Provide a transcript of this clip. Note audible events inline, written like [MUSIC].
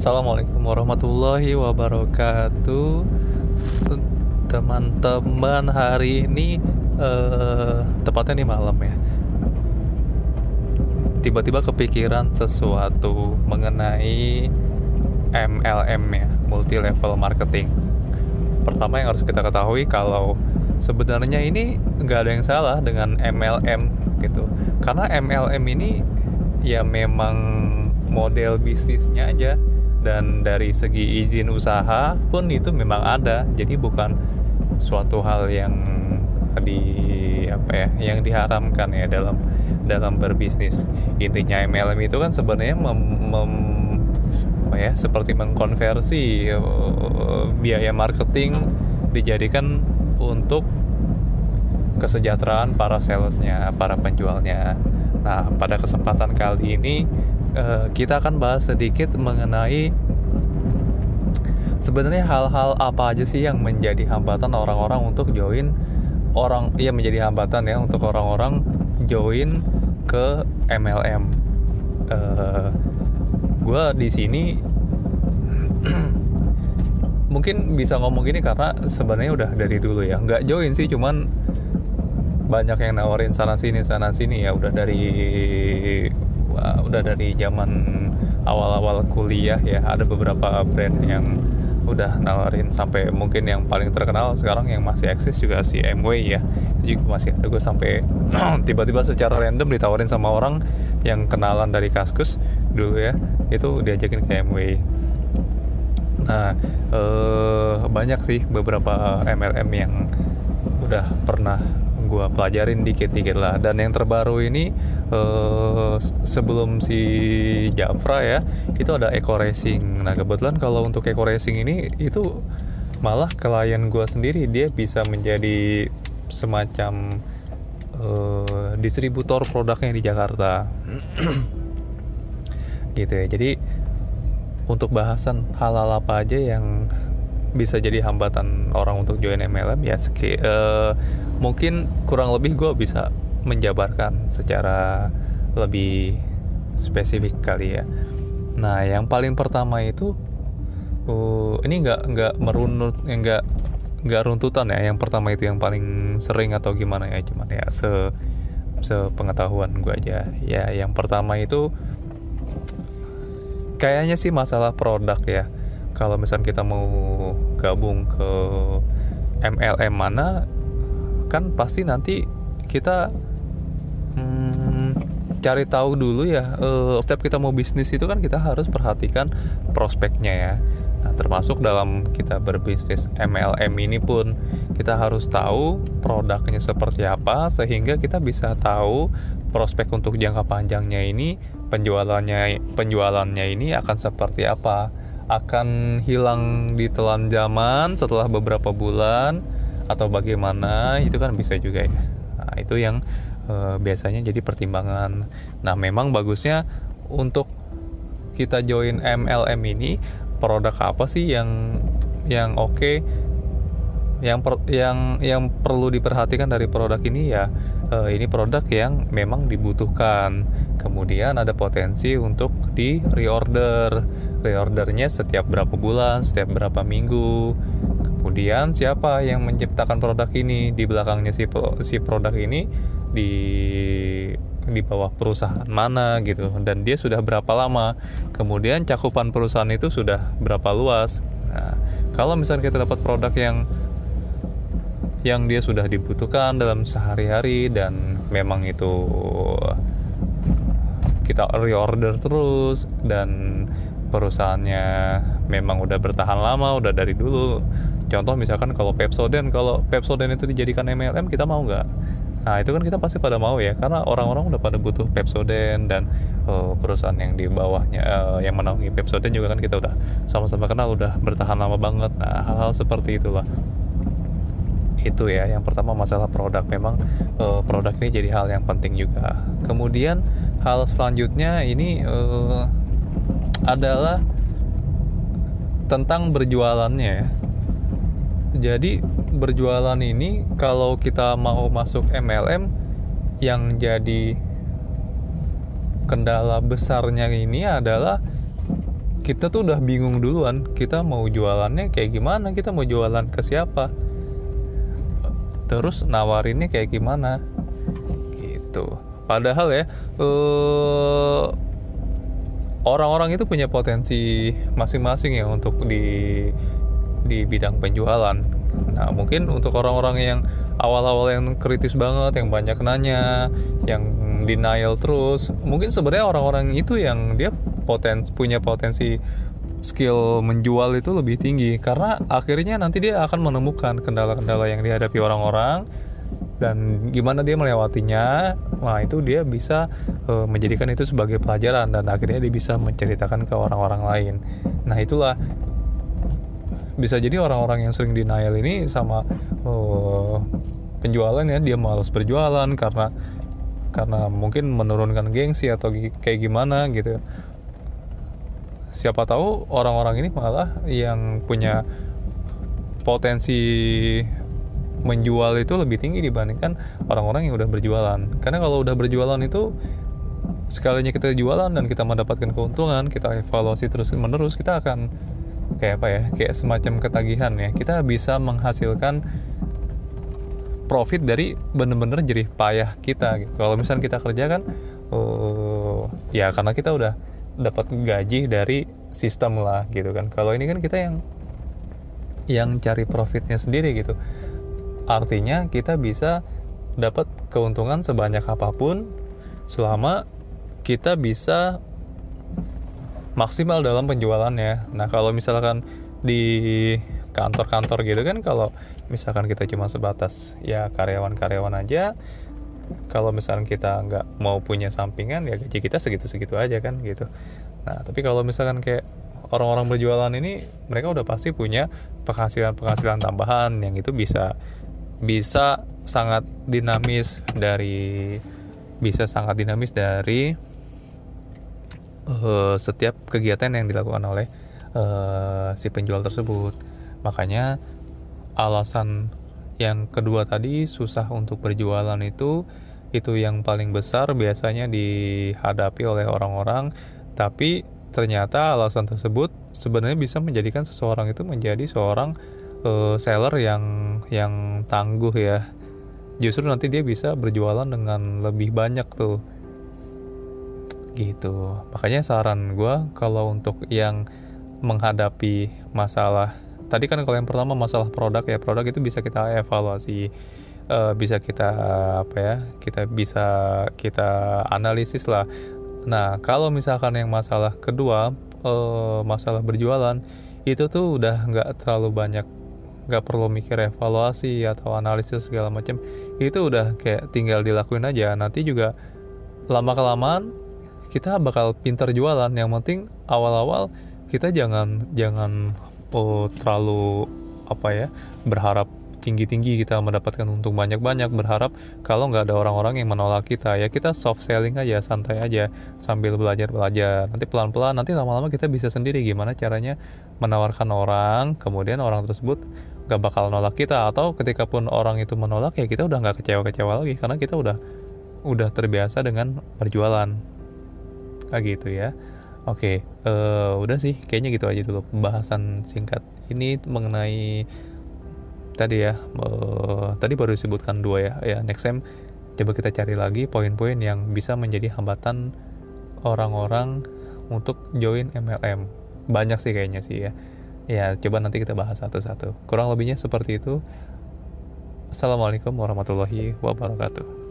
Assalamualaikum warahmatullahi wabarakatuh. Teman-teman hari ini uh, Tepatnya nih malam ya. Tiba-tiba kepikiran sesuatu mengenai MLM ya Multi Level Marketing. Pertama yang harus kita ketahui kalau sebenarnya ini nggak ada yang salah dengan MLM gitu. Karena MLM ini ya memang model bisnisnya aja dan dari segi izin usaha pun itu memang ada. Jadi bukan suatu hal yang di apa ya yang diharamkan ya dalam dalam berbisnis. Intinya MLM itu kan sebenarnya mem, mem, apa ya seperti mengkonversi uh, biaya marketing dijadikan untuk kesejahteraan para salesnya para penjualnya. Nah pada kesempatan kali ini Eh, kita akan bahas sedikit mengenai sebenarnya hal-hal apa aja sih yang menjadi hambatan orang-orang untuk join orang ya menjadi hambatan ya untuk orang-orang join ke MLM. Uh, eh, gue di sini [CLEARS THROAT] mungkin bisa ngomong gini karena sebenarnya udah dari dulu ya nggak join sih cuman banyak yang nawarin sana sini sana sini ya udah dari uh, udah dari zaman awal-awal kuliah ya ada beberapa brand yang udah nawarin sampai mungkin yang paling terkenal sekarang yang masih eksis juga si MW ya. Itu juga masih ada. Gue sampai [CLEARS THROAT] tiba-tiba secara random ditawarin sama orang yang kenalan dari Kaskus dulu ya itu diajakin ke MW nah eh, banyak sih beberapa MLM yang udah pernah gue pelajarin dikit-dikit lah. Dan yang terbaru ini uh, sebelum si Jafra ya itu ada eco racing. Nah kebetulan kalau untuk eco racing ini itu malah klien gue sendiri. Dia bisa menjadi semacam uh, distributor produknya di Jakarta. Gitu ya. Jadi untuk bahasan hal-hal apa aja yang bisa jadi hambatan orang untuk join MLM ya ski, uh, mungkin kurang lebih gue bisa menjabarkan secara lebih spesifik kali ya. Nah yang paling pertama itu uh, ini nggak nggak merunut nggak nggak runtutan ya. Yang pertama itu yang paling sering atau gimana ya cuman ya se sepengetahuan gue aja ya. Yang pertama itu kayaknya sih masalah produk ya kalau misalnya kita mau gabung ke MLM mana kan pasti nanti kita hmm, cari tahu dulu ya uh, setiap kita mau bisnis itu kan kita harus perhatikan prospeknya ya. Nah, termasuk dalam kita berbisnis MLM ini pun kita harus tahu produknya seperti apa sehingga kita bisa tahu prospek untuk jangka panjangnya ini penjualannya penjualannya ini akan seperti apa akan hilang di telan zaman setelah beberapa bulan atau bagaimana itu kan bisa juga ya. Nah, itu yang e, biasanya jadi pertimbangan. Nah memang bagusnya untuk kita join MLM ini produk apa sih yang yang oke okay, yang per, yang yang perlu diperhatikan dari produk ini? Ya e, ini produk yang memang dibutuhkan. Kemudian ada potensi untuk di reorder reordernya setiap berapa bulan, setiap berapa minggu. Kemudian siapa yang menciptakan produk ini di belakangnya si si produk ini di di bawah perusahaan mana gitu dan dia sudah berapa lama. Kemudian cakupan perusahaan itu sudah berapa luas. Nah, kalau misalnya kita dapat produk yang yang dia sudah dibutuhkan dalam sehari-hari dan memang itu kita reorder terus dan perusahaannya memang udah bertahan lama udah dari dulu. Contoh misalkan kalau Pepsodent kalau Pepsodent itu dijadikan MLM kita mau nggak? Nah itu kan kita pasti pada mau ya karena orang-orang udah pada butuh Pepsodent dan uh, perusahaan yang di bawahnya uh, yang menaungi Pepsodent juga kan kita udah sama-sama kenal udah bertahan lama banget. Nah hal-hal seperti itulah. Itu ya yang pertama masalah produk. Memang uh, produk ini jadi hal yang penting juga. Kemudian hal selanjutnya ini uh, adalah tentang berjualannya ya. Jadi berjualan ini kalau kita mau masuk MLM yang jadi kendala besarnya ini adalah kita tuh udah bingung duluan kita mau jualannya kayak gimana kita mau jualan ke siapa. Terus nawarinnya kayak gimana? Gitu. Padahal ya uh, orang-orang itu punya potensi masing-masing ya untuk di di bidang penjualan. Nah, mungkin untuk orang-orang yang awal-awal yang kritis banget, yang banyak nanya, yang denial terus, mungkin sebenarnya orang-orang itu yang dia potensi punya potensi skill menjual itu lebih tinggi karena akhirnya nanti dia akan menemukan kendala-kendala yang dihadapi orang-orang dan gimana dia melewatinya nah itu dia bisa uh, menjadikan itu sebagai pelajaran dan akhirnya dia bisa menceritakan ke orang-orang lain. Nah itulah. Bisa jadi orang-orang yang sering denial ini sama uh, penjualan ya dia malas berjualan karena karena mungkin menurunkan gengsi atau kayak gimana gitu. Siapa tahu orang-orang ini malah yang punya potensi menjual itu lebih tinggi dibandingkan orang-orang yang udah berjualan. Karena kalau udah berjualan itu sekalinya kita jualan dan kita mendapatkan keuntungan kita evaluasi terus menerus kita akan kayak apa ya kayak semacam ketagihan ya. Kita bisa menghasilkan profit dari bener-bener jerih payah kita gitu. kalau misalnya kita kerja kan uh, ya karena kita udah dapat gaji dari sistem lah gitu kan. Kalau ini kan kita yang yang cari profitnya sendiri gitu artinya kita bisa dapat keuntungan sebanyak apa pun selama kita bisa maksimal dalam penjualannya. Nah, kalau misalkan di kantor-kantor gitu kan kalau misalkan kita cuma sebatas ya karyawan-karyawan aja kalau misalkan kita nggak mau punya sampingan ya gaji kita segitu-segitu aja kan gitu nah tapi kalau misalkan kayak orang-orang berjualan ini mereka udah pasti punya penghasilan-penghasilan tambahan yang itu bisa bisa sangat dinamis dari bisa sangat dinamis dari uh, setiap kegiatan yang dilakukan oleh uh, si penjual tersebut. Makanya alasan yang kedua tadi susah untuk berjualan itu itu yang paling besar biasanya dihadapi oleh orang-orang tapi ternyata alasan tersebut sebenarnya bisa menjadikan seseorang itu menjadi seorang uh, seller yang yang tangguh ya. Justru nanti dia bisa berjualan dengan lebih banyak tuh. Gitu. Makanya saran gue kalau untuk yang menghadapi masalah tadi kan kalau yang pertama masalah produk ya produk itu bisa kita evaluasi uh, bisa kita apa ya kita bisa kita analisis lah. Nah kalau misalkan yang masalah kedua uh, masalah berjualan itu tuh udah nggak terlalu banyak nggak perlu mikir evaluasi atau analisis segala macam itu udah kayak tinggal dilakuin aja. Nanti juga lama kelamaan kita bakal pintar jualan. Yang penting awal-awal kita jangan jangan oh, terlalu apa ya berharap tinggi-tinggi kita mendapatkan untung banyak-banyak berharap kalau nggak ada orang-orang yang menolak kita. Ya kita soft selling aja santai aja sambil belajar-belajar. Nanti pelan-pelan nanti lama-lama kita bisa sendiri. Gimana caranya menawarkan orang kemudian orang tersebut nggak bakal nolak kita. Atau ketika pun orang itu menolak ya kita udah nggak kecewa-kecewa lagi karena kita udah udah terbiasa dengan perjualan ah gitu ya. Oke uh, udah sih kayaknya gitu aja dulu pembahasan singkat ini mengenai tadi ya uh, tadi baru disebutkan dua ya. Ya next time coba kita cari lagi poin-poin yang bisa menjadi hambatan orang-orang untuk join MLM banyak sih kayaknya sih ya. Ya coba nanti kita bahas satu-satu. Kurang lebihnya seperti itu. Assalamualaikum warahmatullahi wabarakatuh